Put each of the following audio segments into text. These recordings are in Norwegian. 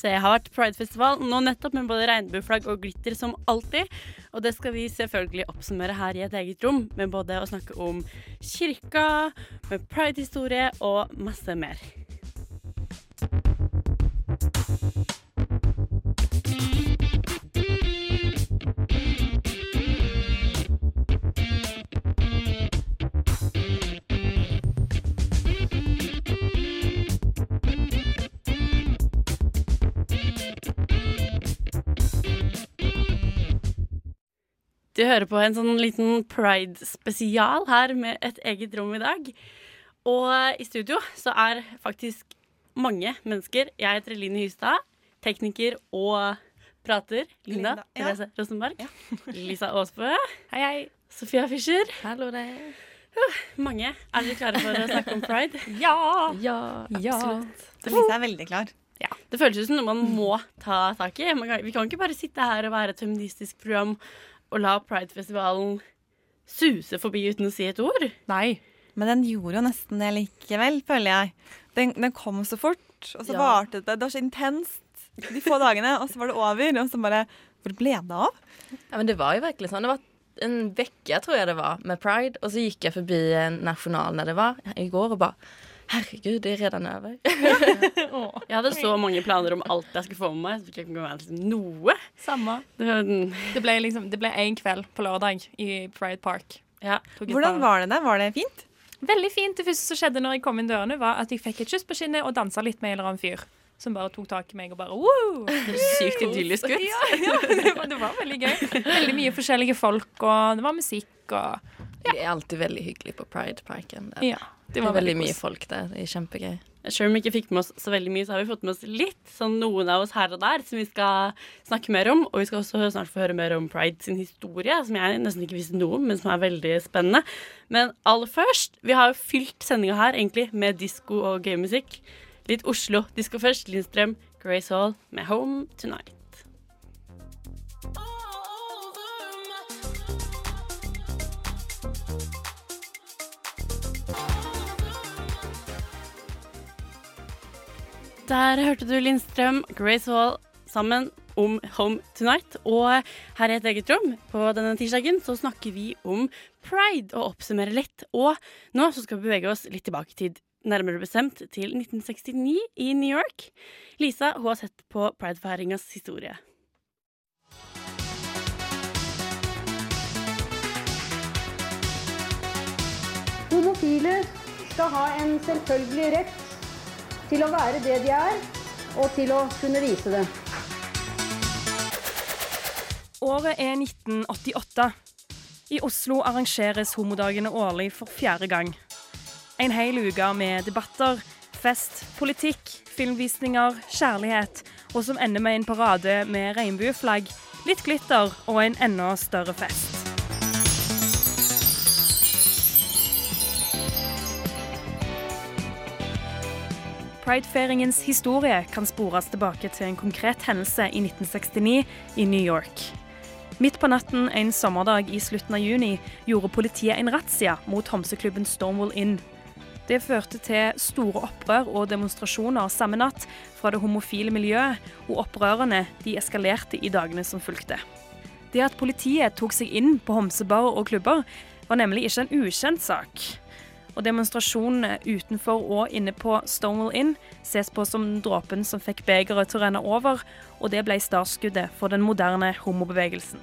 Så jeg har vært Pridefestival nå nettopp med både regnbueflagg og glitter som alltid. Og det skal vi selvfølgelig oppsummere her i et eget rom, med både å snakke om kirka, med pridehistorie og masse mer. Du hører på en sånn liten pride-spesial her med et eget rom i dag. Og i studio så er faktisk mange mennesker. Jeg heter Eline Hystad, tekniker og prater. Linda Linda, ja. Rosenberg. Rosenberg. Lisa Aasbø. Hei, hei. Sofia Fischer. Hallo der. Mange. Er dere klare for å snakke om pride? Ja! Ja, Ja. absolutt. Lise er veldig klar. Ja. Det føles ut som noe man må ta tak i. Kan, vi kan ikke bare sitte her og være et feministisk program og la Pride-festivalen suse forbi uten å si et ord. Nei. Men den gjorde jo nesten det likevel, føler jeg. Den, den kom så fort, og så Ja. varte det. Det var så intenst de få dagene, og så var det over. Og så bare Hvor ble det av? Ja, men det var jo virkelig sånn. Det var en uke, tror jeg det var med Pride og så gikk jeg forbi en national när det var i går og bara herregud, det er redan over. Jeg hadde så mange planer om alt jeg skulle få med meg. Så fikk jeg ikke med meg liksom noe. Samme. Det ble liksom Det ble én kveld på lørdag i Pride Park. ja. Hvordan var det der? Var det fint? Veldig fint. Det første som skjedde når jeg kom inn dørene, var at jeg fikk et kyss på kinnet og dansa litt med en eller annen fyr. Som bare tok tak i meg og bare wow! Sykt idyllisk ut. Ja, ja det, var, det var veldig gøy. Veldig mye forskjellige folk, og det var musikk og Det er alltid veldig hyggelig på Pride-parken. Ja. Det var veldig mye folk der. Det er kjempegøy. Selv om vi ikke fikk med oss så veldig mye, så har vi fått med oss litt. Sånn noen av oss her og der som vi skal snakke mer om. Og vi skal også snart få høre mer om Pride sin historie, som jeg nesten ikke visste noe om, men som er veldig spennende. Men aller først, vi har jo fylt sendinga her egentlig med disko og gøy musikk. Litt Oslo. Disko først. Lindstrøm, Grace Hall med Home Tonight. Der hørte du Lindstrøm, Grace Hall sammen om Home Tonight. Og her i et eget rom på denne tirsdagen så snakker vi om pride og oppsummerer litt. Og nå så skal vi bevege oss litt tilbake i tid, nærmere bestemt til 1969 i New York. Lisa hun har sett på pridefeiringas historie. Homofile skal ha en selvfølgelig rett til å være det de er, og til å kunne vise det. Året er 1988. I Oslo arrangeres homodagene årlig for fjerde gang. En hel uke med debatter, fest, politikk, filmvisninger, kjærlighet, og som ender med en parade med regnbueflagg, litt glitter og en enda større fest. Pridefeiringens historie kan spores tilbake til en konkret hendelse i 1969 i New York. Midt på natten en sommerdag i slutten av juni gjorde politiet en razzia mot homseklubben Stonewall Inn. Det førte til store opprør og demonstrasjoner samme natt fra det homofile miljøet, og opprørene de eskalerte i dagene som fulgte. Det at politiet tok seg inn på homsebarer og klubber, var nemlig ikke en ukjent sak. Og demonstrasjonene utenfor og inne på Stonewall Inn ses på som dråpen som fikk begeret til å renne over, og det ble startskuddet for den moderne homobevegelsen.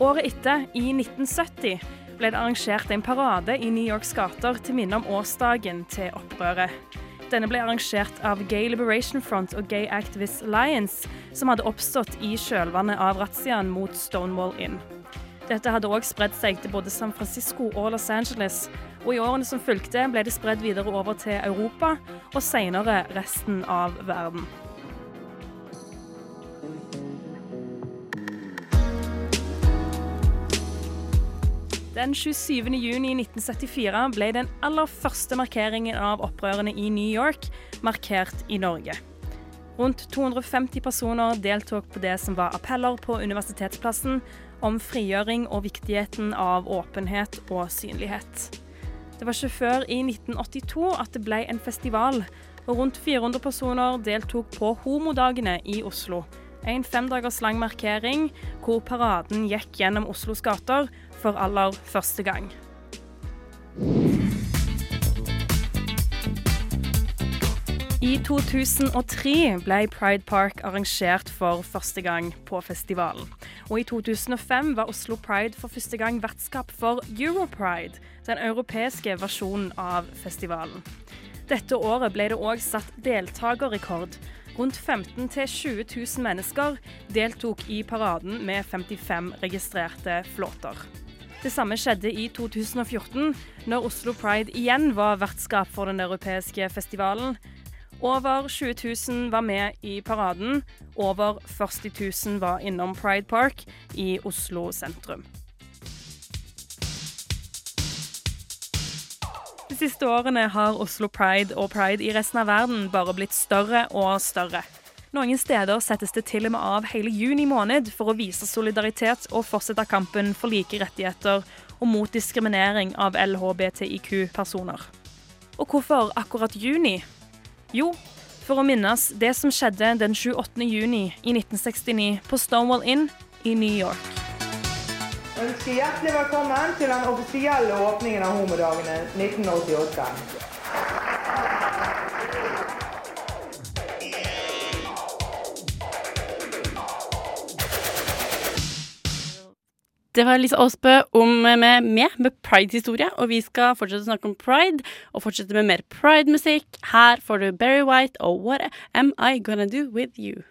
Året etter, i 1970, ble det arrangert en parade i New Yorks gater til minne om årsdagen til opprøret. Denne ble arrangert av Gay Liberation Front og Gay Activist Alliance, som hadde oppstått i kjølvannet av razziaen mot Stonewall Inn. Dette hadde òg spredd seg til både San Francisco og Los Angeles, og i årene som fulgte ble det spredd videre over til Europa, og senere resten av verden. Den 27. juni 1974 ble den aller første markeringen av opprørene i New York markert i Norge. Rundt 250 personer deltok på det som var appeller på Universitetsplassen om frigjøring og viktigheten av åpenhet og synlighet. Det var ikke før i 1982 at det ble en festival, og rundt 400 personer deltok på Homodagene i Oslo. En femdagers lang markering hvor paraden gikk gjennom Oslos gater for aller første gang. I 2003 ble Pride Park arrangert for første gang på festivalen. Og i 2005 var Oslo Pride for første gang vertskap for Europride, den europeiske versjonen av festivalen. Dette året ble det òg satt deltakerrekord. Rundt 15 000-20 000 mennesker deltok i paraden med 55 registrerte flåter. Det samme skjedde i 2014, når Oslo Pride igjen var vertskap for den europeiske festivalen. Over 20 000 var med i paraden. Over 40 000 var innom Pride Park i Oslo sentrum. De siste årene har Oslo Pride og pride i resten av verden bare blitt større og større. Noen steder settes det til og med av hele juni måned for å vise solidaritet og fortsette kampen for like rettigheter og mot diskriminering av LHBTIQ-personer. Og hvorfor akkurat juni? Jo, for å minnes det som skjedde den 28. juni i 1969 på Stonewall Inn i New York. Ønsker hjertelig velkommen til den offisielle åpningen av Homodagene 1988. Det var Lise Aasbø om, med, med, med pride-historie, og vi skal fortsette å snakke om pride og fortsette med mer pride-musikk. Her får du Berry White og What Am I Gonna Do With You.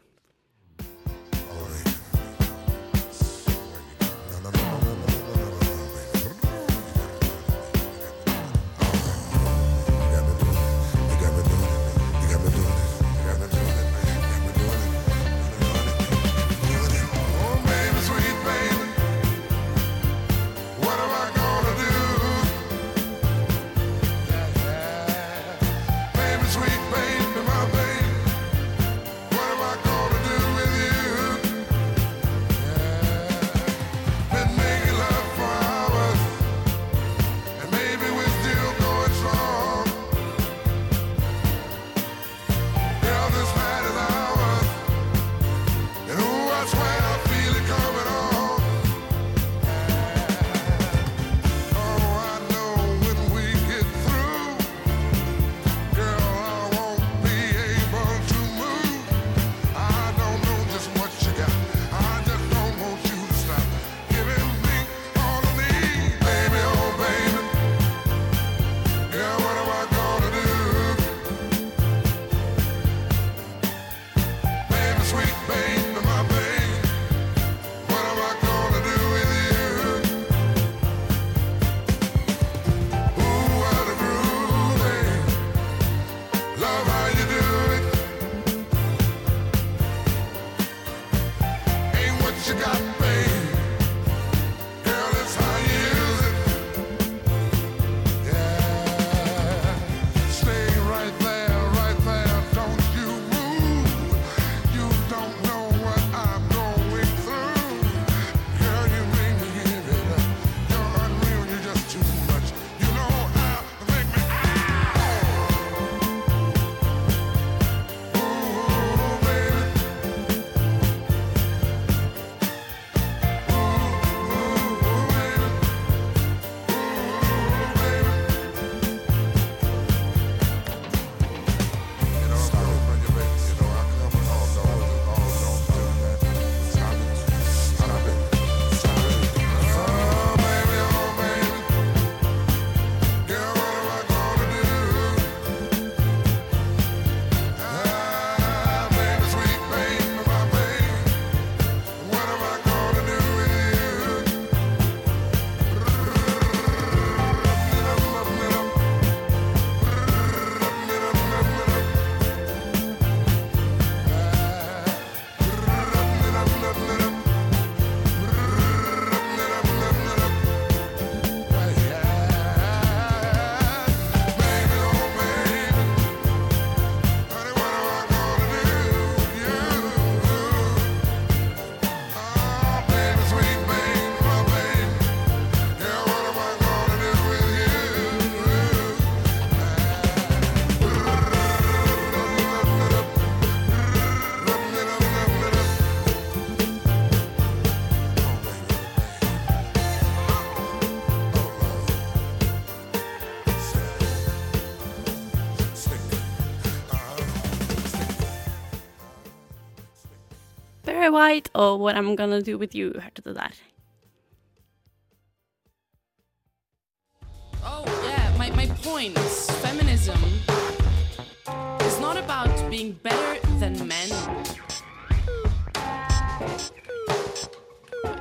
White og What I'm Gonna Do With You. Hørte det der. Oh, yeah, my, my point. Feminism is not about being better than men.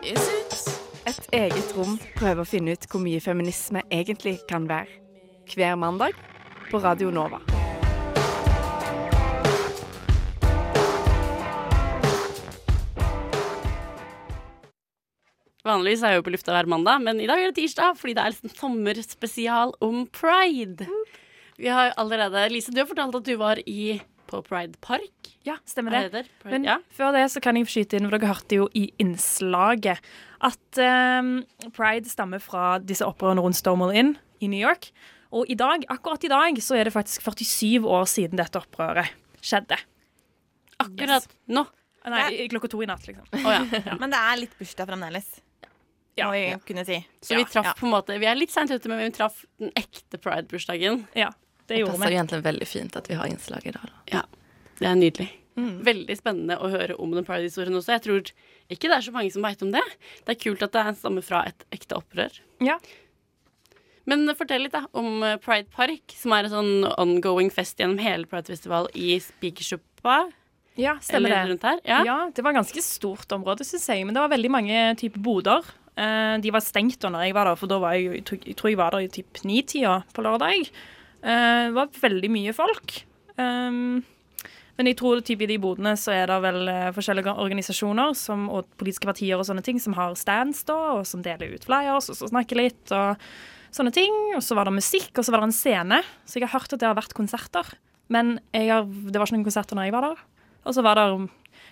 Is it? Et eget rom prøver å finne ut hvor mye feminisme egentlig kan være. Hver mandag på Radio Nova. Vanligvis er jeg jo på lufta hver mandag, men i dag er det tirsdag fordi det er liksom sommerspesial om pride. Vi har allerede Lise, du har fortalt at du var i, på Pride Park. Ja, stemmer Er det. det? Pride- Men ja. før det så kan jeg skyte inn, for dere hørte jo i innslaget at um, pride stammer fra disse opprørene rundt Stonewall Inn i New York. Og i dag, akkurat i dag så er det faktisk 47 år siden dette opprøret skjedde. Akkurat nå. Nei, klokka to i natt, liksom. Å ja. Men det er litt bursdag fremdeles. Må vi kunne si. Så vi traff på en måte Vi er litt seint ute, men vi traff den ekte pride-bursdagen. Ja, det Det passer vi. egentlig veldig fint at vi har innslag i dag. Da. Ja, det er nydelig. Mm. Veldig spennende å høre om den pride-historien også. Jeg tror ikke det er så mange som veit om det. Det er kult at det stammer fra et ekte opprør. Ja. Men fortell litt da om eh, Pride Park, som er en sånn ongoing fest gjennom hele Pride-festival i Spikersuppa. Ja, stemmer det. ja. Ja. det var ganske stort område, syns jeg. Men det var veldig mange typer boder. Eh, de var stengt da når jeg var der, for da var jeg, jeg, tror- jeg var der i typ ni-tida på lørdag. Eh, det var veldig mye folk. Um, men jeg tror typ i de bodene så er det vel eh, forskjellige organisasjoner som, og politiske partier og sånne ting som har stands da, og som deler ut flyers og så snakker litt og sånne ting. Og så var det musikk, og så var det en scene. Så jeg har hørt at det har vært konserter. Men har, det var ikke noen konserter når jeg var der. Og så var det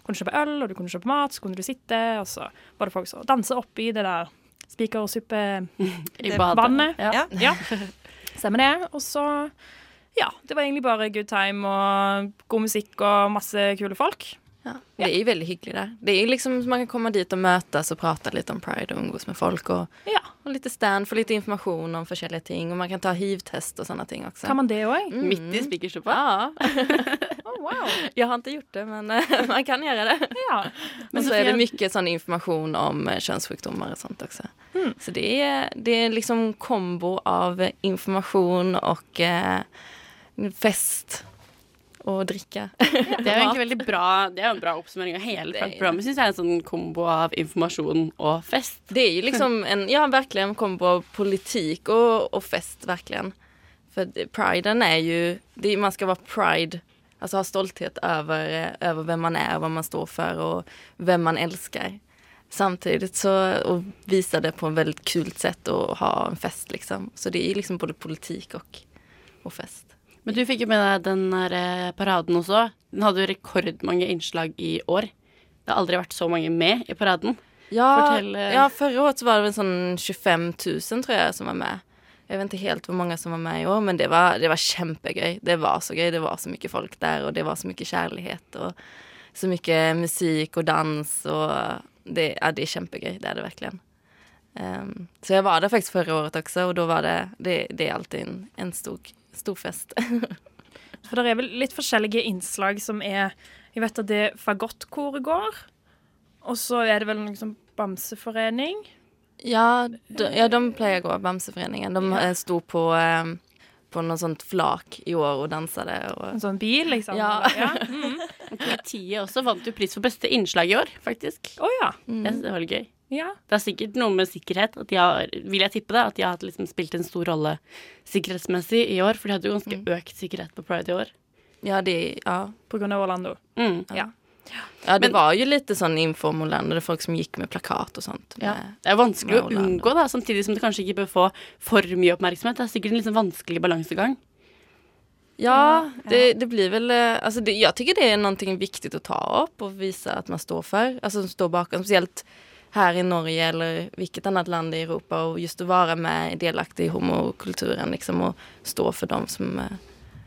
kunne kjøpe øl, og du kunne kjøpe mat, så kunne du sitte, og så var det folk som dansa oppi det der spikersuppe I det badet. vannet. Ja. Ja. Stemmer det. Og så Ja, det var egentlig bare good time og god musikk og masse kule folk. Ja. Det er jo veldig hyggelig där. Det er liksom man kan komme dit og møtes og prate litt om Pride og omgås med folk Og, Ja. og litt stand, få litt informasjon om forskjellige ting Og man kan ta hiv-test og sånne ting også. Kan man det òg? Mm. Midt i Spikersuppa. Ja, Oh, wow. jag har inte gjort det men eh, man kan göra det. Ja. Men så är det mycket sån information om eh, könssjukdomar och sånt också. Mm. Så det är, det är liksom kombo av information och eh, fest og dricka. Det er jo egentlig veldig bra Det er jo en bra oppsummering av hele Det Pride-programmet. Synes jeg er en sånn kombo av informasjon og fest. Det er jo liksom en, ja verkligen kombo av politikk og, og fest virkelig. For priden er jo det man skal være pride, alltså ha stolthet över, eh, över vem man är, vad man står för och vem man älskar. Samtidigt så, och visa det på en väldigt kul sätt och ha en fest liksom. Så det är liksom både politik och, och fest. Men du fikk jo med deg den der eh, paraden også. Den hadde jo rekordmange innslag i år. Det har aldri vært så mange med i paraden. Ja, Fortell, eh, ja, forrige året så var det vel sånn 25 000 tror jeg, som var med. Jag vet ikke helt hvor mange som var med i år men det var, det var kjempegøy. Det var så gøy. Det var så mye folk der, og det var så mye kjærlighet og så mye musikk og dans og det, ja, det er kjempegøy. Det er det virkelig. Um, så jeg var der faktisk forrige året også, og da var det, det, det er alltid en, en stor, stor fest. For det er vel litt forskjellige innslag som er Jeg vet at det er fagottkor går. Og så er det vel noe sånn bamseforening. Ja, de, ja, de pleier å gå, Bamseforeningen. De ja. sto på, eh, på noe sånt flak i år og dansade. Og, En sånn bil, liksom. Ja. ja. Mm. Politiet også vant jo pris for beste innslag i år, faktisk. Oh, ja. Mm. Jeg synes det var gøy. ja. Det er sikkert noe med sikkerhet. At de har, vil jeg tippe det, at de har liksom spilt en stor rolle sikkerhetsmessig i år. For de hadde jo ganske økt sikkerhet på Pride i år. ja, de, ja. På grunn av Orlando. Mm. Ja. Ja, det Men- var jo litt sånn info. Det er folk som gikk med plakat og sånt. Ja. Med, Det er vanskelig å unngå, da, samtidig som det kanskje ikke bør få for mye oppmerksomhet. Det er sikkert en litt sånn vanskelig balansegang. Ja, det, det blir vel altså alltså det, Jeg tycker det er noe viktig å ta opp og vise at man står for. Altså stå bakom, spesielt her i Norge eller hvilket annet land i Europa Og just å være med delaktig i homokulturen liksom og stå for dem som, eh,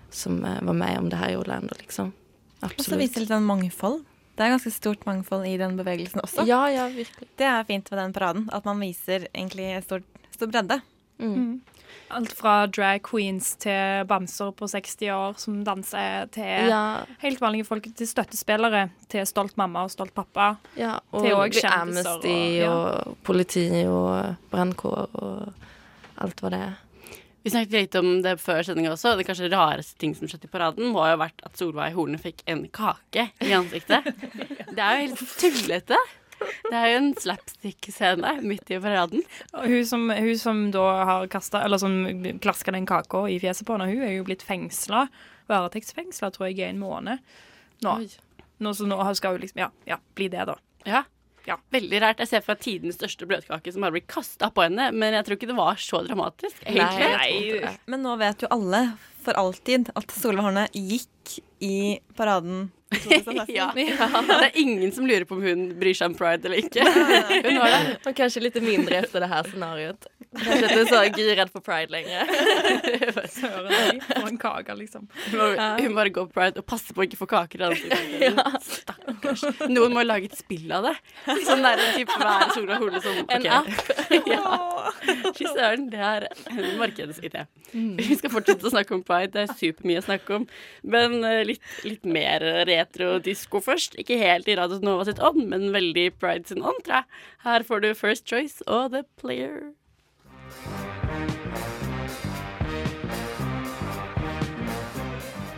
som eh, var med om det her i Orlando liksom. Og så viser det litt sånn mangfold. Det er ganske stort mangfold i den bevegelsen også. Ja, ja, virkelig. Det er fint med den paraden. At man viser egentlig en stor, stor bredde. Mm. Alt fra drag queens til bamser på 60 år som danser, til Ja. helt vanlige folk, til støttespillere, til stolt mamma og stolt pappa. Ja, og til er kjendiser Amnesty og- og, politi og brannkår og alt hva det er. Vi snakket litt om det før sendinga også. Det kanskje rareste ting som skjedde i paraden, må ha vært at Solveig Horne fikk en kake i ansiktet. Det er jo helt tullete. Det er jo en slapstick-scene midt i paraden. Hun som, hun som da har kasta Eller som klaska den kaka i fjeset på henne, hun er jo blitt fengsla. Varetektsfengsla, tror jeg, i en måned nå. nå så nå skal hun liksom Ja, ja bli det, da. Ja. Veldig rart. Jeg ser for meg tidens største bløtkake som bare blir kasta på henne, men jeg tror ikke det var så dramatisk, egentlig. Men nå vet jo alle for alltid at Solveig Horne gikk i paraden. I 2016. ja. Det er ingen som lurer på om hun bryr seg om pride eller ikke. Hun var der. Og kanskje litt mindre etter det her scenarioet. Kanskje ikke så redd for pride lenger. Søren, for en kake, liksom. Hun bare går på pride og passer på å ikke få kaker i ansiktet. Stakkars. Noen må lage et spill av det. Sånn der type hver Sola Hole som En app. ja. Fy søren, det er en markedsidé. Vi skal fortsette å snakke om pride. Det er supermye å snakke om. Men eh, litt, litt mer retro-disko først. Ikke helt i Radio Nova sitt ånd, men veldig pride sin ånd, tror jeg. Her får du First Choice og The Player.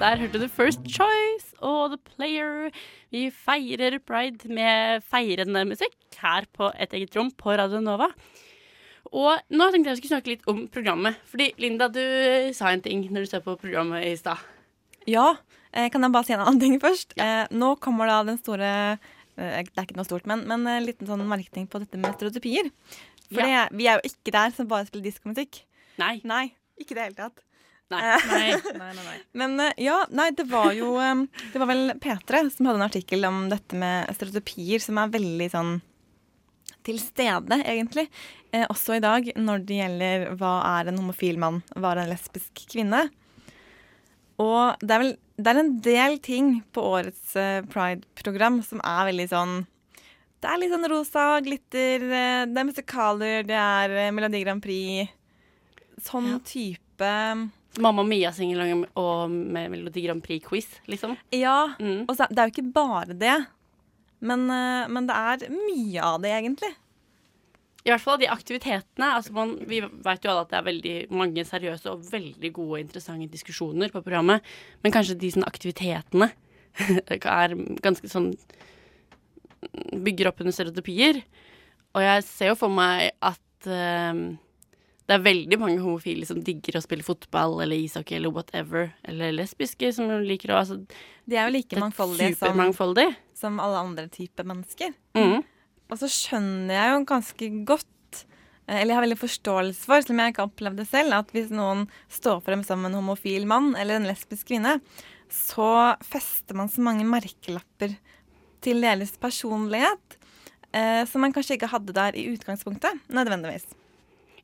Der hørte du First Choice og The Player. Vi feirer pride med feirende musikk her på Et eget rom på Radio Nova. Og nå tenkte jeg vi skulle snakke litt om programmet. Fordi Linda, du sa en ting når du så på programmet i stad. Ja, kan jeg bare si en annen ting først? Ja. nå kommer da den store eh, Det er ikke noe stort, men, men en liten sånn merkning på dette med stereotypier. For Ja. vi er jo ikke der som bare spiller diskomusikk. Nei. Nei, ikke i det hele tatt. Nei. Eh, Nei, nei, nei. Men eh, ja, nei, det var jo eh, Det var vel P3 som hadde en artikkel om dette med stereotypier, som er veldig sånn til stede, egentlig. Eh, også i dag, når det gjelder hva er en homofil mann, hva er en lesbisk kvinne. Og det er vel det er en del ting på årets eh, Pride-program som er veldig sånn Det er litt sånn rosa, glitter, eh, det er musikaler, det er eh, Melodi Grand Prix. Sånn type Mamma Mia synger og med Melodi Grand Prix-quiz, liksom. Ja. Mm. Og så, det er jo ikke bare det. Men, men det er mye av det, egentlig. I hvert fall de aktivitetene. Altså man, vi vet jo alle at det er veldig mange seriøse og veldig gode og interessante diskusjoner på programmet, men kanskje de sånne aktivitetene er ganske sånn Bygger opp under stereotypier. Og jeg ser jo for meg at eh, det er veldig mange homofile som digger å spille fotball eller ishockey eller whatever, eller lesbiske som liker å altså, De er jo like mangfoldige som, som alle andre typer mennesker. Mhm. Og så skjønner jeg jo ganske godt, eh, eller jeg har veldig forståelse for, selv om jeg ikke har opplevd det selv, at hvis noen står frem som en homofil mann eller en lesbisk kvinne, så fester man så mange merkelapper til deres personlighet eh, som man kanskje ikke hadde der i utgangspunktet, nødvendigvis.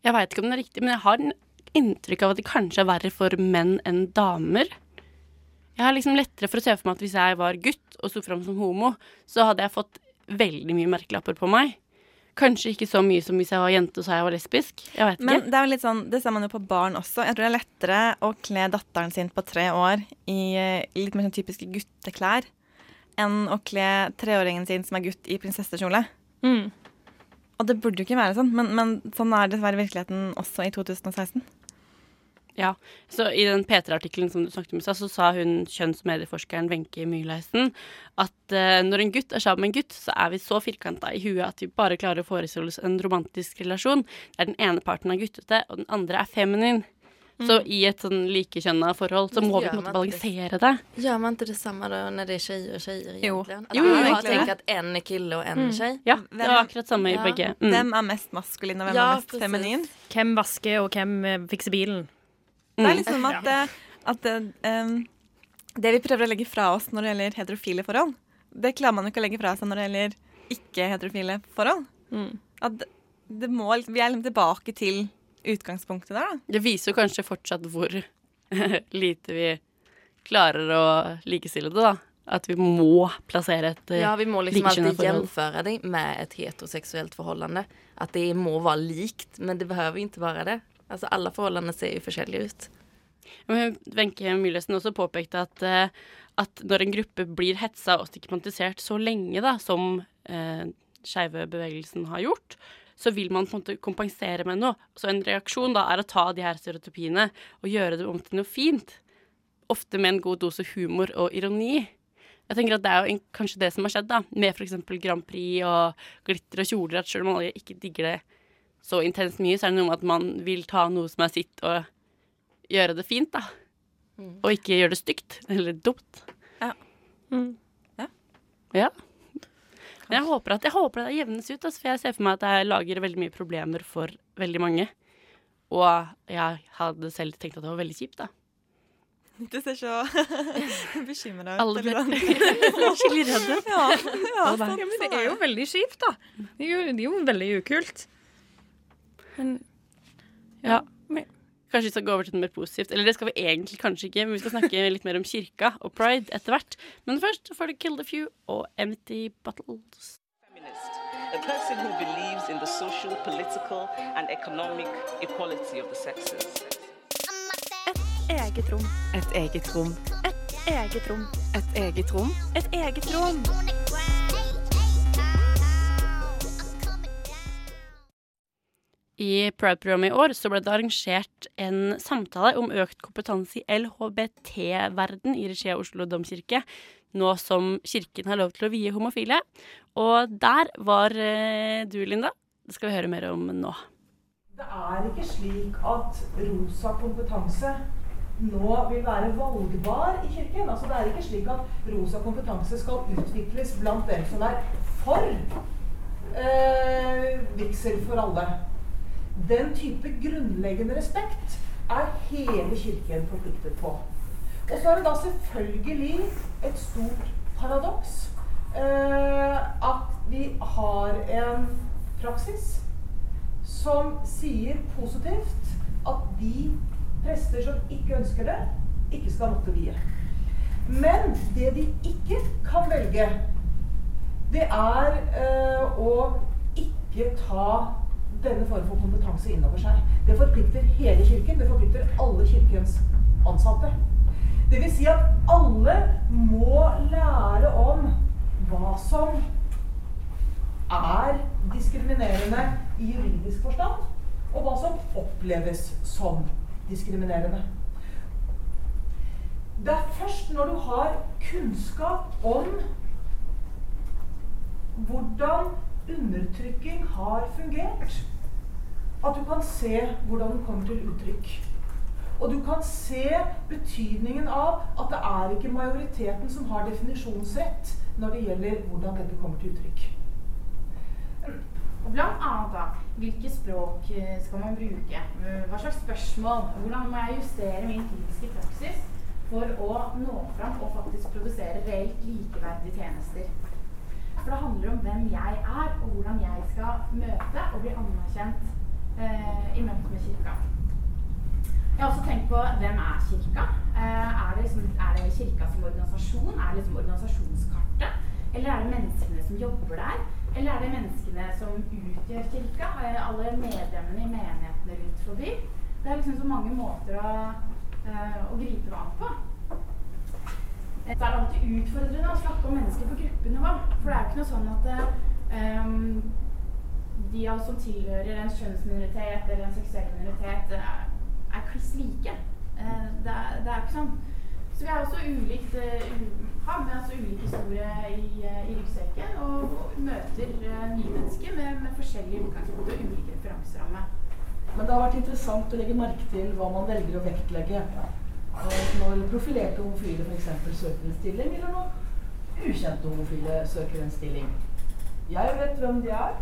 Jeg veit ikke om det er riktig, men jeg har en inntrykk av at det kanskje er verre for menn enn damer. Jeg har liksom lettere for å se for meg at hvis jeg var gutt og sto fram som homo, så hadde jeg fått veldig mye merkelapper på meg. Kanskje ikke så mye som hvis jeg var jente og sa jeg var lesbisk. Jeg vet Men ikke. det er jo litt sånn, det ser man jo på barn også. Jeg tror det er lettere å kle datteren sin på tre år i litt mer sånn typiske gutteklær enn å kle treåringen sin som er gutt i prinsessekjole. Mm. Og det burde jo ikke være sånn, men, men sånn er dessverre virkeligheten også i 2016. Ja, så I den P3-artikkelen som du snakket om, i stad, så sa hun kjønns- og medieforskeren Wenche Myhleisen at uh, når en gutt er sammen med en gutt, så er vi så firkanta i huet at vi bare klarer å forestille oss en romantisk relasjon der den ene parten er guttete, og den andre er feminin. Så i et sånn likekjønna forhold så må vi på en måte man ikke det? balansere det. Gjør man ikke det samme da når det er jenter og jenter, Jo. egentlig? Jo. Jo, man jo, tenker at en er kille og en Mm. er tjej? Ja, det var akkurat samme i Ja. begge. Mm. Hvem er mest maskulin, og hvem Ja, er mest precis. feminin? Hvem vasker, og hvem eh, fikser bilen? Det er Mm. liksom at, eh, at um, det vi prøver å legge fra oss når det gjelder heterofile forhold, det klarer man jo ikke å legge fra seg når det gjelder ikke-heterofile forhold. Mm. At det må, vi er liksom tilbake til utgangspunktet der, da. Det viser jo kanskje fortsatt hvor lite vi klarer å likestille det, da. At vi må plassere et eh, Ja, vi må liksom alltid gjenføre det med et heteroseksuelt forhold. At det må være likt, men det behøver ikke være det. Altså alle forholdene ser jo forskjellige ut. Wenche Myhlesen også påpekte at, eh, at når en gruppe blir hetsa og stigmatisert så lenge da, som eh, skeive bevegelsen har gjort, så vil man på en måte kompensere med noe. Så en reaksjon da er å ta de her stereotypiene og gjøre det om til noe fint. Ofte med en god dose humor og ironi. Jeg tenker at Det er jo kanskje det som har skjedd da, med f.eks. Grand Prix og glitter og kjoler. At selv om alle ikke digger det så intenst mye, så er det noe med at man vil ta noe som er sitt, og gjøre det fint, da. Og ikke gjøre det stygt eller dumt. Ja. Mm. Ja. Ja. Men jeg håper at jeg håper at det jevnes ut, altså, for jeg ser for meg at jeg lager veldig mye problemer for veldig mange. Og jeg hadde selv tenkt at det var veldig kjipt, da. Du ser så bekymra ut. Alle ble sånn. skikkelig redde. Ja, ja, men det er jo veldig kjipt, da. Det er jo, det er jo veldig ukult. Men Ja. Kanskje vi skal gå over til noe mer positivt. Eller det skal vi egentlig kanskje ikke, men vi skal snakke litt mer om kirka og pride etter hvert. Men først får du Kill the Few og Empty Bottles. A person who believes in the social, political, and economic equality of the sexes. eget rom. Et eget rom. Et eget rom. Et eget rom. Et eget rom. I Pride-programmet i år så ble det arrangert en samtale om økt kompetanse i LHBT-verden i regi av Oslo domkirke, nå som kirken har lov til å vie homofile. Og der var eh, du, Linda. Det skal vi høre mer om nå. Det er ikke slik at rosa kompetanse nå vil være valgbar i kirken. Altså, det er ikke slik at rosa kompetanse skal utvikles blant dem som er for eh, vigsel for alle. Den type grunnleggende respekt er hele kirken forpliktet på. Og så er det da selvfølgelig et stort paradoks eh, at vi har en praksis som sier positivt at de prester som ikke ønsker det, ikke skal måtte vie. Men det de ikke kan velge, det er eh, å ikke ta denne form for kompetanse innover seg. Det forplikter hele kirken. Det forplikter alle kirkens ansatte. Det vil si at alle må lære om hva som er diskriminerende i juridisk forstand, og hva som oppleves som diskriminerende. Det er først når du har kunnskap om hvordan undertrykking har fungert, at du kan se hvordan den kommer til uttrykk. Og du kan se betydningen av at det er ikke majoriteten som har definisjonsrett når det gjelder hvordan dette kommer til uttrykk. Og blant annet da, hvilke språk eh, skal man bruke? Eh, Hva slags spørsmål? Hvordan må jeg justere min kritiske praksis for å nå fram og faktisk produsere reelt likeverdige tjenester? For det handler om hvem jeg er, og hvordan jeg skal møte og bli anerkjent eh, i møte med kirka. Jeg har også tenkt på hvem er kirka? Eh, er, det liksom, er det kirka som organisasjon? Er det liksom organisasjonskartet? Eller er det menneskene som jobber der? Eller er det menneskene som utgjør kirka? Alle medlemmene i menighetene rundt forbi? Det er liksom så mange måter å, eh, å gripe det an på. Så er det alltid utfordrende å snakke om mennesker på gruppenivå. For det er jo ikke noe sånn at um, de av oss som tilhører en kjønnsminoritet eller en seksuell minoritet, er, er kliss like. Uh, det, er, det er ikke sånn. Så vi er også ulikt, uh, har med oss ulik historie i, uh, i ryggsekken og, og møter uh, nye mennesker med, med forskjellig utgangspunkt og ulik referanseramme. Men det har vært interessant å legge merke til hva man velger å vektlegge. Når profilerte homofile f.eks. søker en stilling, eller når ukjente homofile søker en stilling. Jeg vet hvem de er.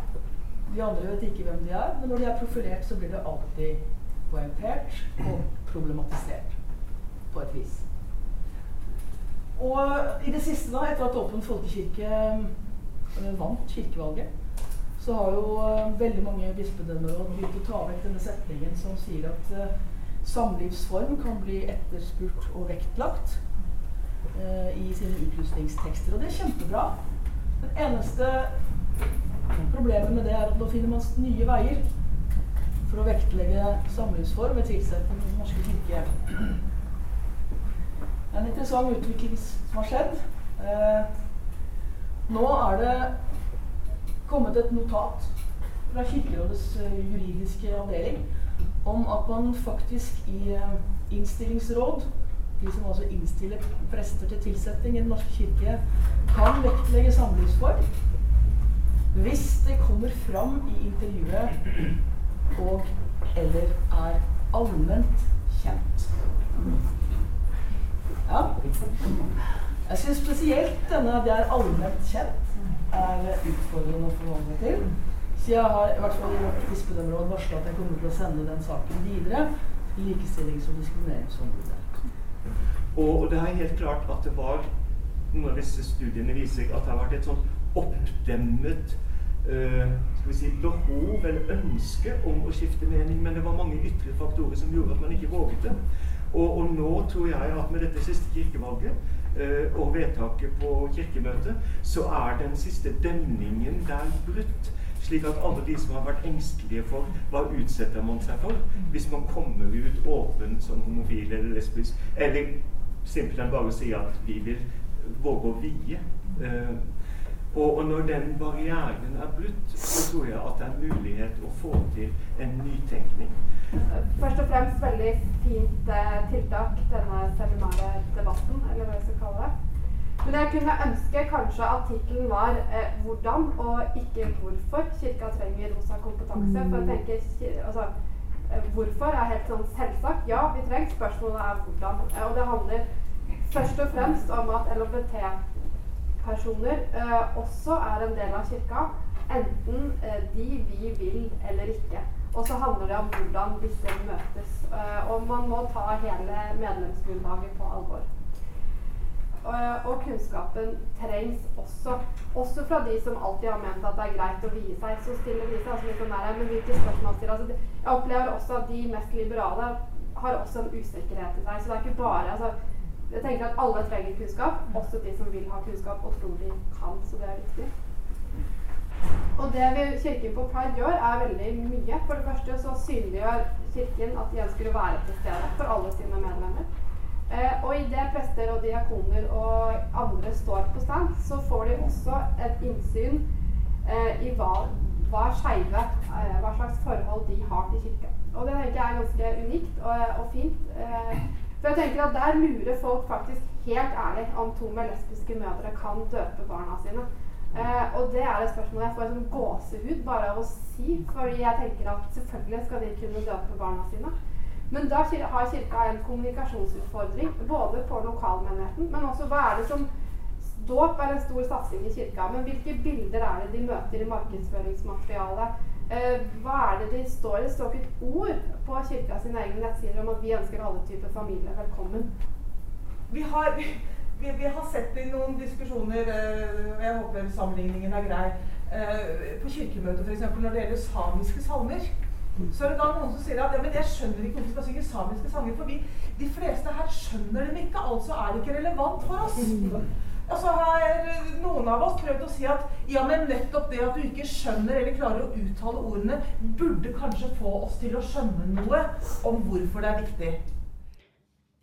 De andre vet ikke hvem de er. Men når de er profilert, så blir det alltid poengtert og problematisert på et vis. Og i det siste, da, etter at Åpen folkekirke eh, vant kirkevalget, så har jo eh, veldig mange bispedømmeråd begynt å ta vekk denne setningen som sier at eh, samlivsform kan bli etterspurt og vektlagt eh, i sine utlysningstekster. Og det er kjempebra. Det eneste problemet med det er at nå finner man nye veier. for å vektlegge samlivsform ved tilsetting i Den norske kirke. En interessant utvikling som har skjedd. Eh, nå er det kommet et notat fra Kirkerådets eh, juridiske avdeling om at man faktisk i eh, innstillingsråd, de som altså innstiller prester til tilsetting i Den norske kirke, kan vektlegge samlivsform hvis det kommer fram i intervjuet og eller er allment kjent. Ja. Jeg syns spesielt denne 'det er allment kjent' er utfordrende å forholde meg til. Så jeg har i hvert fall i vårt bispedømmeråd varsla at jeg kommer til å sende den saken videre til Likestillings- og diskrimineringsombudet. Og det er helt klart at det var Noen av disse studiene viser at det har vært et sånn oppdemmet uh, skal vi si, behov eller ønske om å skifte mening, men det var mange ytre faktorer som gjorde at man ikke våget det. Og, og nå tror jeg at med dette siste kirkevalget uh, og vedtaket på kirkemøtet, så er den siste demningen der brutt. Slik at alle de som har vært engstelige for hva utsetter man seg for hvis man kommer ut åpent som homofil eller lesbisk, eller simpelthen bare sier at vi vil våge å vie. Eh, og, og når den barrieren er brutt, så tror jeg at det er mulighet å få til en nytenkning. Først og fremst veldig fint eh, tiltak, denne seminardebatten, eller hva vi skal kalle det. Men jeg kunne ønske kanskje at tittelen var eh, 'Hvordan og ikke hvorfor Kirka trenger rosa kompetanse'. For jeg tenker, altså, eh, Hvorfor er helt sånn selvsagt. Ja, vi trenger. Spørsmålet er hvordan. Eh, Og det handler først og fremst om at LHBT-personer eh, også er en del av kirka. Enten eh, de vi vil eller ikke. Og så handler det om hvordan disse møtes. Eh, og man må ta hele medlemsgrunnlaget på alvor. Og, og kunnskapen trengs også. Også fra de som alltid har ment at det er greit å vie seg. Så stiller de seg altså litt sånn der, men hvilke spørsmål stiller altså, Jeg opplever også at de mest liberale har også en usikkerhet i seg. Så det er ikke bare altså, Jeg tenker at alle trenger kunnskap, også de som vil ha kunnskap og tror de kan. Så det er viktig. Og det vi, Kirken på Pride gjør, er veldig mye. For det første så synliggjør Kirken at de ønsker å være til stede for alle sine medlemmer. Eh, og idet prester og diakoner og andre står på stand, så får de også et innsyn eh, i hva, hva skeive, eh, hva slags forhold de har til kirka. Og det tenker jeg er ganske unikt og, og fint. Eh, for jeg tenker at der lurer folk faktisk helt ærlig om to med lesbiske mødre kan døpe barna sine. Eh, og det er et spørsmål jeg får sånn gåsehud bare av å si. Fordi jeg tenker at selvfølgelig skal de kunne døpe barna sine. Men da har Kirka en kommunikasjonsutfordring, både på lokalmenigheten, men også hva er det som Dåp er en stor satsing i kirka, men hvilke bilder er det de møter i markedsføringsmaterialet? Eh, hva er det de står i? Det står ikke et ord på kirka sine egne nettsider om at vi ønsker alle typer familier velkommen. Vi har, vi, vi har sett i noen diskusjoner, eh, og jeg håper sammenligningen er grei, eh, på kirkemøtet f.eks. når det gjelder samiske salmer. Så er det da noen som sier at ja, men jeg skjønner ikke hvorfor vi skal synge samiske sanger, for vi, de fleste her skjønner dem ikke, altså er det ikke relevant for oss. Og så har noen av oss prøvd å si at ja, men nettopp det at du ikke skjønner eller klarer å uttale ordene, burde kanskje få oss til å skjønne noe om hvorfor det er viktig.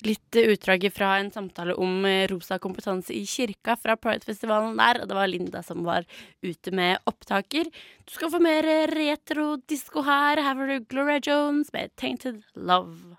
Litt utdrag fra en samtale om eh, rosa kompetanse i kirka fra Pride-festivalen der, og det var Linda som var ute med opptaker. Du skal få mer eh, retro-disko her. Her får du Gloria Jones med 'Tainted Love'.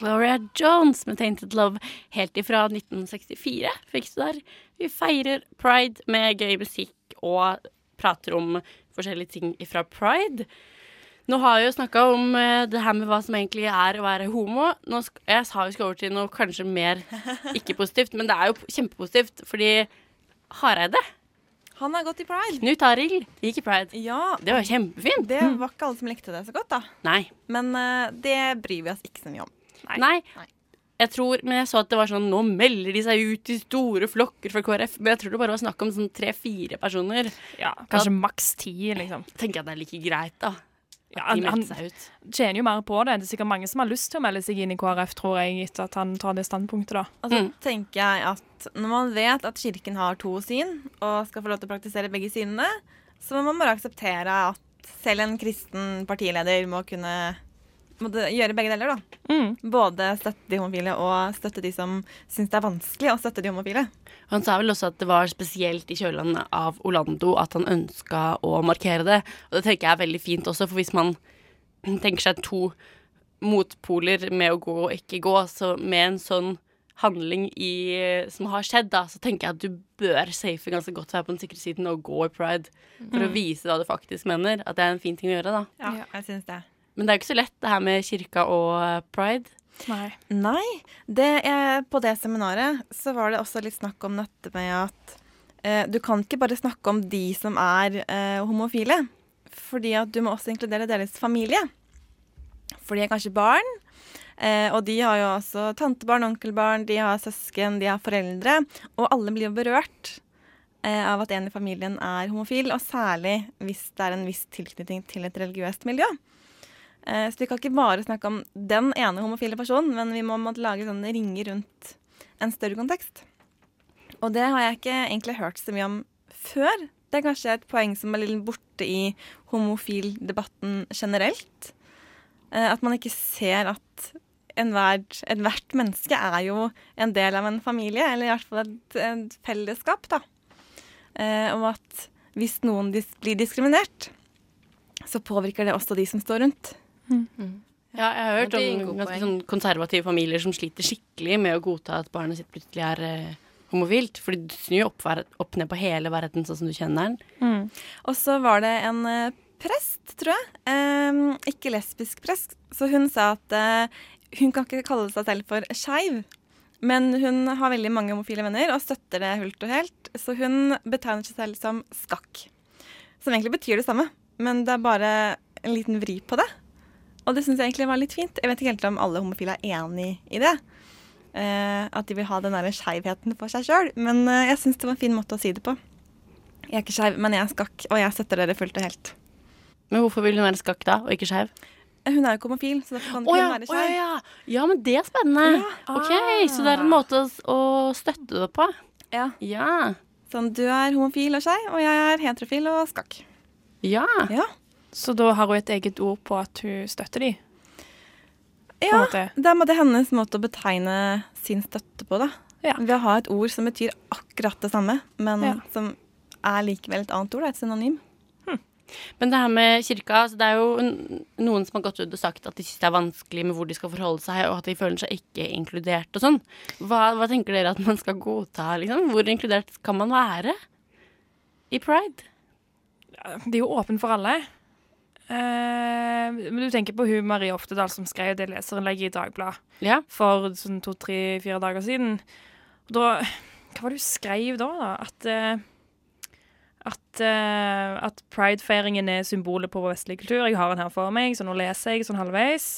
Gloria Jones med 'Tainted Love' helt ifra 1964 fikk du der. Vi feirer pride med gøy musikk og prater om forskjellige ting ifra pride. Nå har vi jo snakka om eh, det her med hva som egentlig er å være homo. Nå skal, jeg sa vi skal over til noe kanskje mer ikke-positivt, men det er jo kjempepositivt, fordi Hareide Han har gått i pride. Knut Arild gikk i pride. Ja, Det var kjempefint. Det var ikke alle som likte det så godt, da. Nei. Men uh, det bryr vi oss ikke så mye om. Nei. Jeg tror, men jeg så at det var sånn Nå melder de seg ut i store flokker fra KrF. Men jeg tror det bare var snakk om sånn tre-fire personer. Ja, kanskje maks ti, liksom. Tenker jeg at det er like greit, da. Ja, At de han, meldte han seg ut. tjener jo mer på det. Det er sikkert mange som har lyst til å melde seg inn i KrF, tror jeg, etter at han tar det standpunktet, da. Og så tenker jeg at når man vet at Kirken har to syn, og skal få lov til å praktisere begge synene, så må man bare akseptere at selv en kristen partileder må kunne måtte gjøre begge deler, da. Både støtte de homofile og støtte de som syns det er vanskelig å støtte de homofile. Han sa vel også at det var spesielt i kjølvannet av Orlando at han ønska å markere det. Og det tenker jeg er veldig fint også, for hvis man tenker seg to motpoler med å gå og ikke gå, så med en sånn handling i, som har skjedd, da, så tenker jeg at du bør safe ganske godt være på den sikre siden og gå i pride. For å Mm. vise hva du faktisk mener. At det er en fin ting å gjøre, da. Ja, jeg syns det. Men det er jo ikke så lett, det her med kirka og pride. Nei. Nei. Det er, på det seminaret så var det også litt snakk om dette med at eh, du kan ikke bare snakke om de som er eh, homofile. Fordi at du må også inkludere deres familie. For de er kanskje barn. Eh, og de har jo også tantebarn, onkelbarn, de har søsken, de har foreldre. Og alle blir jo berørt eh, av at en i familien er homofil. Og særlig hvis det er en viss tilknytning til et religiøst miljø. Eh, Så vi kan ikke bare snakke om den ene homofile personen, men vi må måtte lage sånne ringer rundt en større kontekst. Og det har jeg ikke egentlig hørt så mye om før. Det er kanskje et poeng som er litt borte i homofildebatten generelt. Eh, At man ikke ser at ethvert menneske er jo en del av en familie, eller i hvert fall et, et fellesskap, da. Eh, Og at hvis noen blir diskriminert, så påvirker det også de som står rundt. Ja, jeg har hørt om ganske sånn konservative familier som sliter skikkelig med å godta at barnet sitt plutselig er eh, homofilt. Fordi du snur jo opp, opp ned på hele verden sånn som du kjenner den. Og så var det en eh, prest, tror jeg, eh, ikke lesbisk prest, så hun sa at eh, hun kan ikke kalle seg selv for skeiv. Men hun har veldig mange homofile venner og støtter det fullt og helt. Så hun betegner seg selv som skakk. Som egentlig betyr det samme, men det er bare en liten vri på det. Og det syns jeg egentlig var litt fint. Jeg vet ikke helt om alle homofile er enig i det. Eh, at de vil ha den der skeivheten for seg sjøl. Men eh, jeg syns det var en fin måte å si det på. Jeg er ikke skeiv, men jeg er skakk, og jeg støtter dere fullt og helt. Men hvorfor vil hun være skakk da, og ikke skeiv? Hun er jo ikke homofil, så derfor kan ikke ja, hun være å ja, ja. ja, men det er spennende. Ok, Så det er en måte å, å støtte det på. Ja. Ja. Sånn, du er homofil og skeiv, og jeg er heterofil og skakk. Ja. Ja. Så da har hun et eget ord på at hun støtter de? Ja, det er måte hennes måte å betegne sin støtte på, da. Ved å ha et ord som betyr akkurat det samme, men Ja. som er likevel et annet ord, da, et synonym. Men det her med kirka, altså det er jo noen som har gått ut og sagt at de syns det er vanskelig med hvor de skal forholde seg, og at de føler seg ikke inkludert og sånn. Hva, hva tenker dere at man skal godta, liksom? Hvor inkludert kan man være i pride? Det er jo åpent for alle. Eh, men du tenker på hun Marie Oftedal som skrev det leserinnlegget i Dagbladet for sånn to-tre-fire dager siden. Og da, hva var det hun skrev da? da? At, eh, at, uh, at pridefeiringen er symbolet på vår vestlige kultur. Jeg har den her for meg, så nå leser jeg sånn halvveis.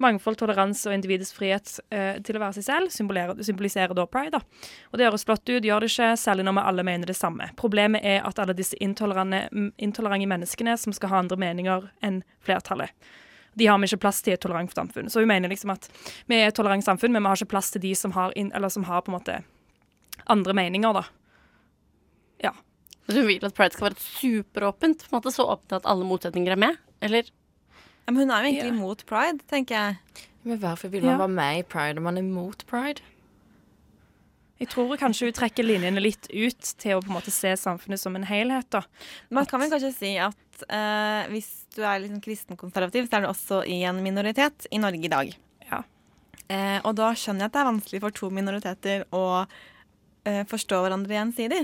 Mangfold, toleranse og individets frihet uh, til å være seg selv symboliserer, da pride. da. Og det høres flott ut, gjør det ikke, særlig når vi alle mener det samme. Problemet er at alle disse intolerante, menneskene som skal ha andre meninger enn flertallet, de har vi ikke plass til i et tolerant samfunn. Så hun mener liksom at vi er et tolerant samfunn, men vi har ikke plass til de som har, inn, som har på en måte andre meninger, da. Ja. Hun vil at pride skal være superåpent? På en måte Så åpent at alle motsetninger er med? Eller? Ja, men hun er jo egentlig imot pride, tenker jeg. Men hvorfor vil man Ja. være med i pride om man er mot pride? Jeg tror kanskje hun trekker linjene litt ut til å på en måte se samfunnet som en helhet. da. Man kan vel kanskje si at uh, hvis du er liksom kristenkonservativ, så er du også i en minoritet i Norge i dag. Ja. Uh, og da skjønner jeg at det er vanskelig for to minoriteter å uh, forstå hverandre gjensidig.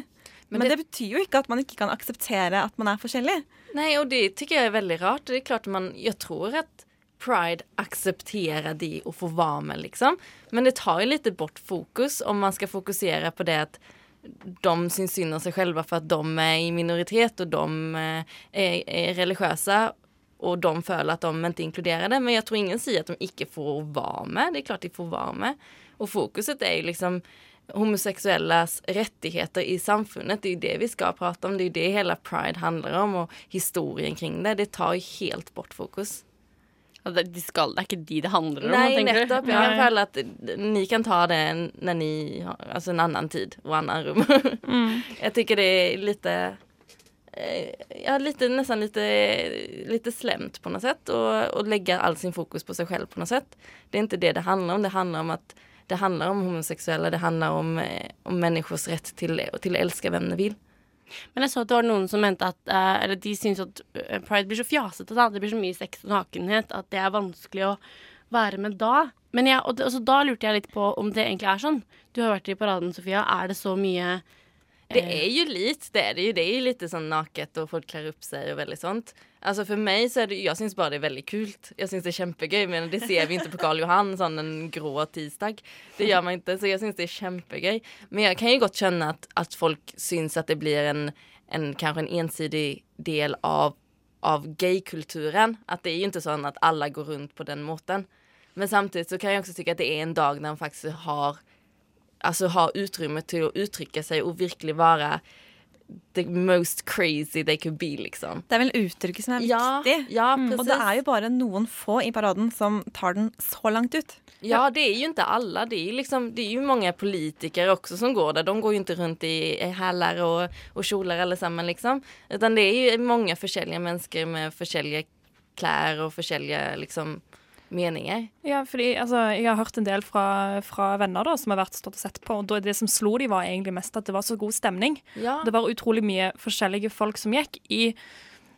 Men, Men det, det- betyr jo ikke at man ikke kan akseptere at man er forskjellig. Nei, og det tykker jeg er veldig rart. Det er klart man, Jeg tror at Pride aksepterer de å få være med liksom. Men det tar jo litt bort fokus om man skal fokusere på det at de syns synd om seg selv for at de er i minoritet og de er, er religiøse. Og de føler at de ikke inkluderer det. Men jeg tror ingen sier at de ikke får være med. Det er klart de får være med. Og fokuset er jo liksom homosexuellas rättigheter i samfunnet. Det är ju det vi ska prata om. Det är ju det hela Pride handlar om och historien kring det. Det tar ju helt bort fokus. De skal, det er ikke de det handler om? Nei, nettopp. Jeg kan føle at ni kan ta det når ni har Altså en annen tid og annen rum. Mm. Jeg tycker det er lite eh, Ja, lite, nesten litt Litt slemt på noe sett. Å legge all sin fokus på seg selv på noe sett. Det er ikke det det handler om. Det handler om att det handlar om homoseksuelle, det handlar om, eh, om människors rätt till, till att älska vem de vill. Men jeg så at det var noen som mente at uh, Eller de syns at eh, pride blir så fjasete. Da. Det blir så mye sex og nakenhet at det er vanskelig å være med da. Men jeg, og det, altså, da lurte jeg litt på om det egentlig er sånn. Du har vært i paraden, Sofia. Er det så mye Det är ju litt, det är det ju. Det är ju lite sånn naket och folk klär upp sig och väldigt sånt. Alltså för mig så är det, jag syns bara det är väldigt kult. Jag syns det är kjempegøy, men det ser vi inte på Karl Johan sånn en grå tisdag. Det gör man inte, så jag syns det är kjempegøy. Men jag kan ju gott känna att, att folk syns att det blir en, en kanske en ensidig del av, av gaykulturen. Att det är ju inte sånn att alla går runt på den måten. Men samtidigt så kan jag också tycka att det är en dag när man faktiskt har alltså ha utrymme til å uttrykke seg og virkelig være the most crazy they could be, liksom. Det er vel uttrykket som er Ja, viktig. ja, Mm, og det er jo bare noen få i paraden som tar den så langt ut. Ja, det er jo ikke alle. Det er, liksom, det er jo mange politikere også som går der. De går jo ikke rundt i hæler og, og kjoler alle sammen, liksom. Utan det er jo mange forskjellige mennesker med forskjellige klær og forskjellige liksom meninger. Ja, fordi altså, Jeg har hørt en del fra, fra venner da, som har vært stått og sett på. og Det som slo de var egentlig mest at det var så god stemning. Ja. Det var utrolig mye forskjellige folk som gikk i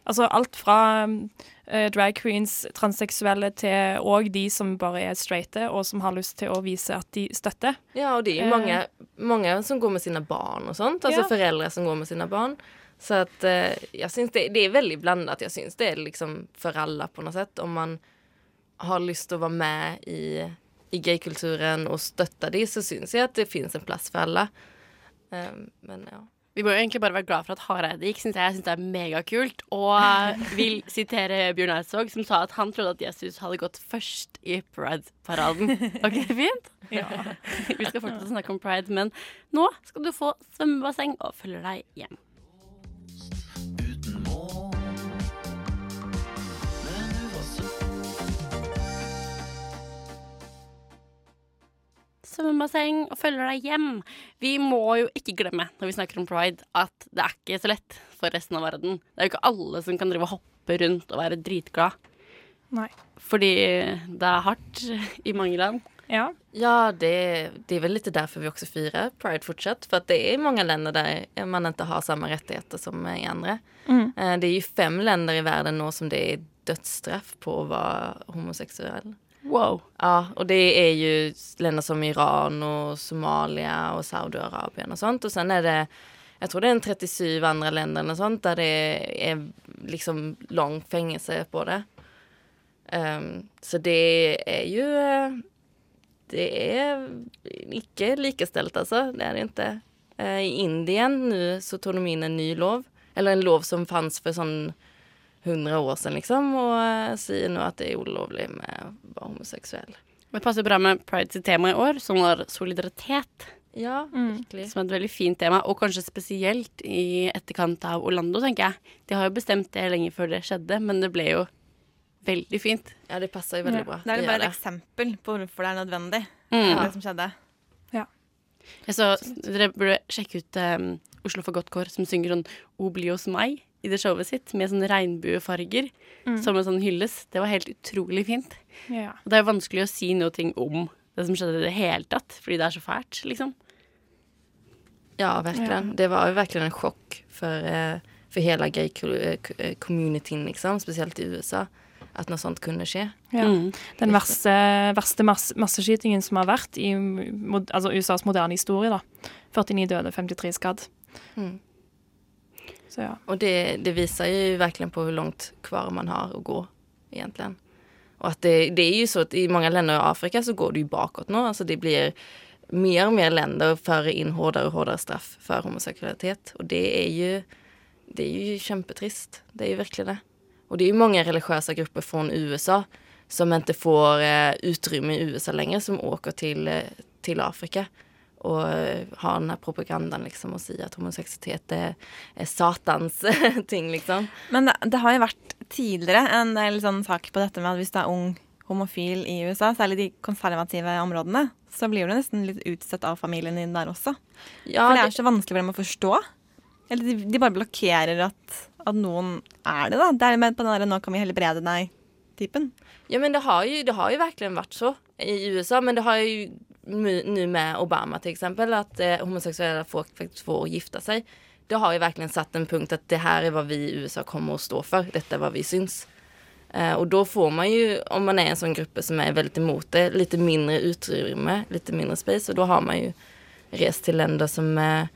altså alt fra uh, drag queens, transseksuelle, til òg de som bare er straighte, og som har lyst til å vise at de støtter. Ja, og det er mange Eh. många, många som går med sine barn og sånt. Altså Ja. foreldre som går med sine barn. Så at uh, jeg syns det, det er veldig blandet. Jeg syns det er liksom for alle på noe sett. Om man har lyst til å være med i, i gaykulturen og støtte dem, så syns jeg at det fins en plass for alle. Um, men ja. Vi må jo egentlig bare være glad for at Hareide gikk, syns jeg. Jeg synes det er megakult. Og vil sitere Bjørn Eidsvåg, som sa at han trodde at Jesus hadde gått først i Pride-paraden. Det fint? Ja. Vi skal fortsette å snakke om pride, men nå skal du få svømmebasseng og følger deg hjem. Svømmebasseng og følger deg hjem. Vi må jo ikke glemme når vi snakker om pride, at det er ikke så lett for resten av verden. Det er jo ikke alle som kan drive og hoppe rundt og være dritglad. Nei. Fordi det er hardt i mange land. Ja. Ja, det, det er vel litt derfor vi også feirer Pride fortsatt. For att det er mange länder der man ikke har samme rettigheter som i andre. Mm. Eh, Det er jo fem länder i verden nå som det er dødsstraff på å være homosexuell. Wow. Ja, och det är ju länder som Iran och Somalia och Saudiarabien och sånt. Och sen är det, jag tror det är en 37 andra länder eller sånt där det är liksom lång fängelse på det. Um, så det ju, eh, det är ikke likeställt alltså, det är det inte. Uh, I Indien nu så tog de in en ny lov, eller en lov som fanns för sån hundra år siden, liksom og sier nå at det er ulovlig med å være homoseksuell. Det passer bra med Pride sitt tema i år, som var solidaritet. Ja, virkelig. Som er et veldig fint tema, og kanskje spesielt i etterkant av Orlando, tenker jeg. De har jo bestemt det lenge før det skjedde, men det ble jo veldig fint. Ja, det passer jo veldig bra. Det er jo bare et eksempel på hvorfor det er nødvendig, Mm. det som skjedde. Ja. Jeg så, dere burde sjekke ut um, Oslo Fagottkår, som synger sånn O bli hos meg i det showet sitt, med sånne regnbuefarger Mm. som en sånn hylles. Det var helt utrolig fint. Ja. Og det er jo vanskelig å si noe ting om det som skjedde i det hele tatt, fordi det er så fælt, liksom. Ja, virkelig. Ja. Det var jo virkelig en sjokk for, for hele hela gay-communityen, liksom, spesielt i USA, at noe sånt kunne skje. Ja. Den verste, verste mass masseskytingen som har vært i altså USAs moderne historie. da. 49 døde, 53 skadd. Mm. Så ja. Och det, det visar ju verkligen på hur långt kvar man har att gå egentligen. Och att det, det är ju så att i många länder i Afrika så går det ju bakåt nu. Alltså det blir mer och mer länder för in hårdare och hårdare straff för homosexualitet. Och det är ju, det är ju kämpetrist. Det är ju verkligen det. Och det är ju många religiösa grupper från USA som inte får eh, utrymme i USA längre som åker till, eh, till Afrika. Och eh, ha den här propagandan liksom och si att homosexualitet är, är satans ting liksom. Men det, det har jo vært tidligere en del sånn sak på dette med at hvis du er ung homofil i USA, særlig de konservative områdene, så blir du nesten litt utstøtt av familien din der også. Ja, for det er så vanskelig for dem å forstå. Eller de, de bare blokkerer at, at noen er det, da. Det er med på den derre 'nå kan vi helbrede deg'-typen. Ja men det har, jo, det har jo virkelig vært så i USA men det har ju nu med Obama till exempel att eh, homosexuella folk faktiskt får gifta sig. Det har ju verkligen satt en punkt att det här är vad vi i USA kommer att stå för. Detta är vad vi syns. Eh, och då får man ju, om man är en sån grupp som är väldigt emot det, lite mindre utrymme, lite mindre space. Och då har man ju rest till länder som, eh,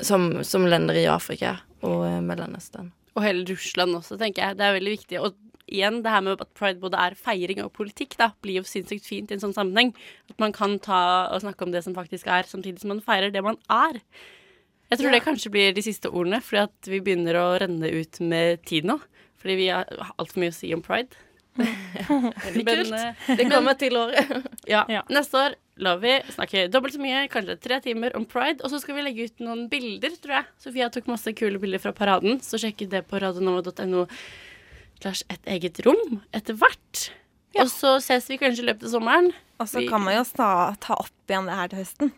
som, som länder i Afrika og eh, Mellanöstern. Og hele Russland også, tenker jeg. Det er veldig viktig. Og igjen, det her med at pride både er feiring og politikk, da, blir jo sinnssykt fint i en sånn sammenheng. At man kan ta og snakke om det som faktisk er, samtidig som man feirer det man er. Jeg tror Ja. det kanskje blir de siste ordene, fordi at vi begynner å renne ut med tid nå. Fordi vi har altfor mye å si om pride. Veldig kult. eh, Det kommer til året. Ja. Neste år lar vi snakke dobbelt så mye, kanskje tre timer om pride. Og så skal vi legge ut noen bilder, tror jeg. Sofia tok masse kule bilder fra paraden, så sjekk det på radionova.no slash et eget rom etter hvert. Og så ses vi kanskje i løpet av sommeren. Og så Vi- kan man jo ta, ta opp igjen det her til høsten.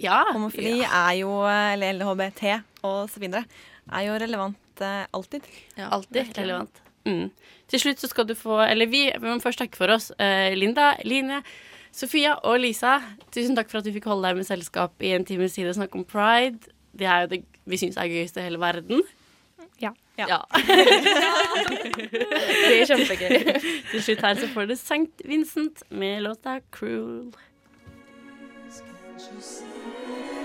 Ja. Homofili er jo, eller LHBT og så videre, er jo relevant eh, alltid. Alltid relevant. Mm. Til slutt så skal du få Eller vi, vi må først takke for oss. Eh, Linda, Line, Sofia og Lisa, tusen takk for at vi fikk holde deg med selskap i en times tid og snakke om pride. Det er jo det vi syns er gøyest i hele verden. Ja. Ja. det er kjempegøy. Til slutt her så får du St. Vincent med låta 'Cruel'. Tonight.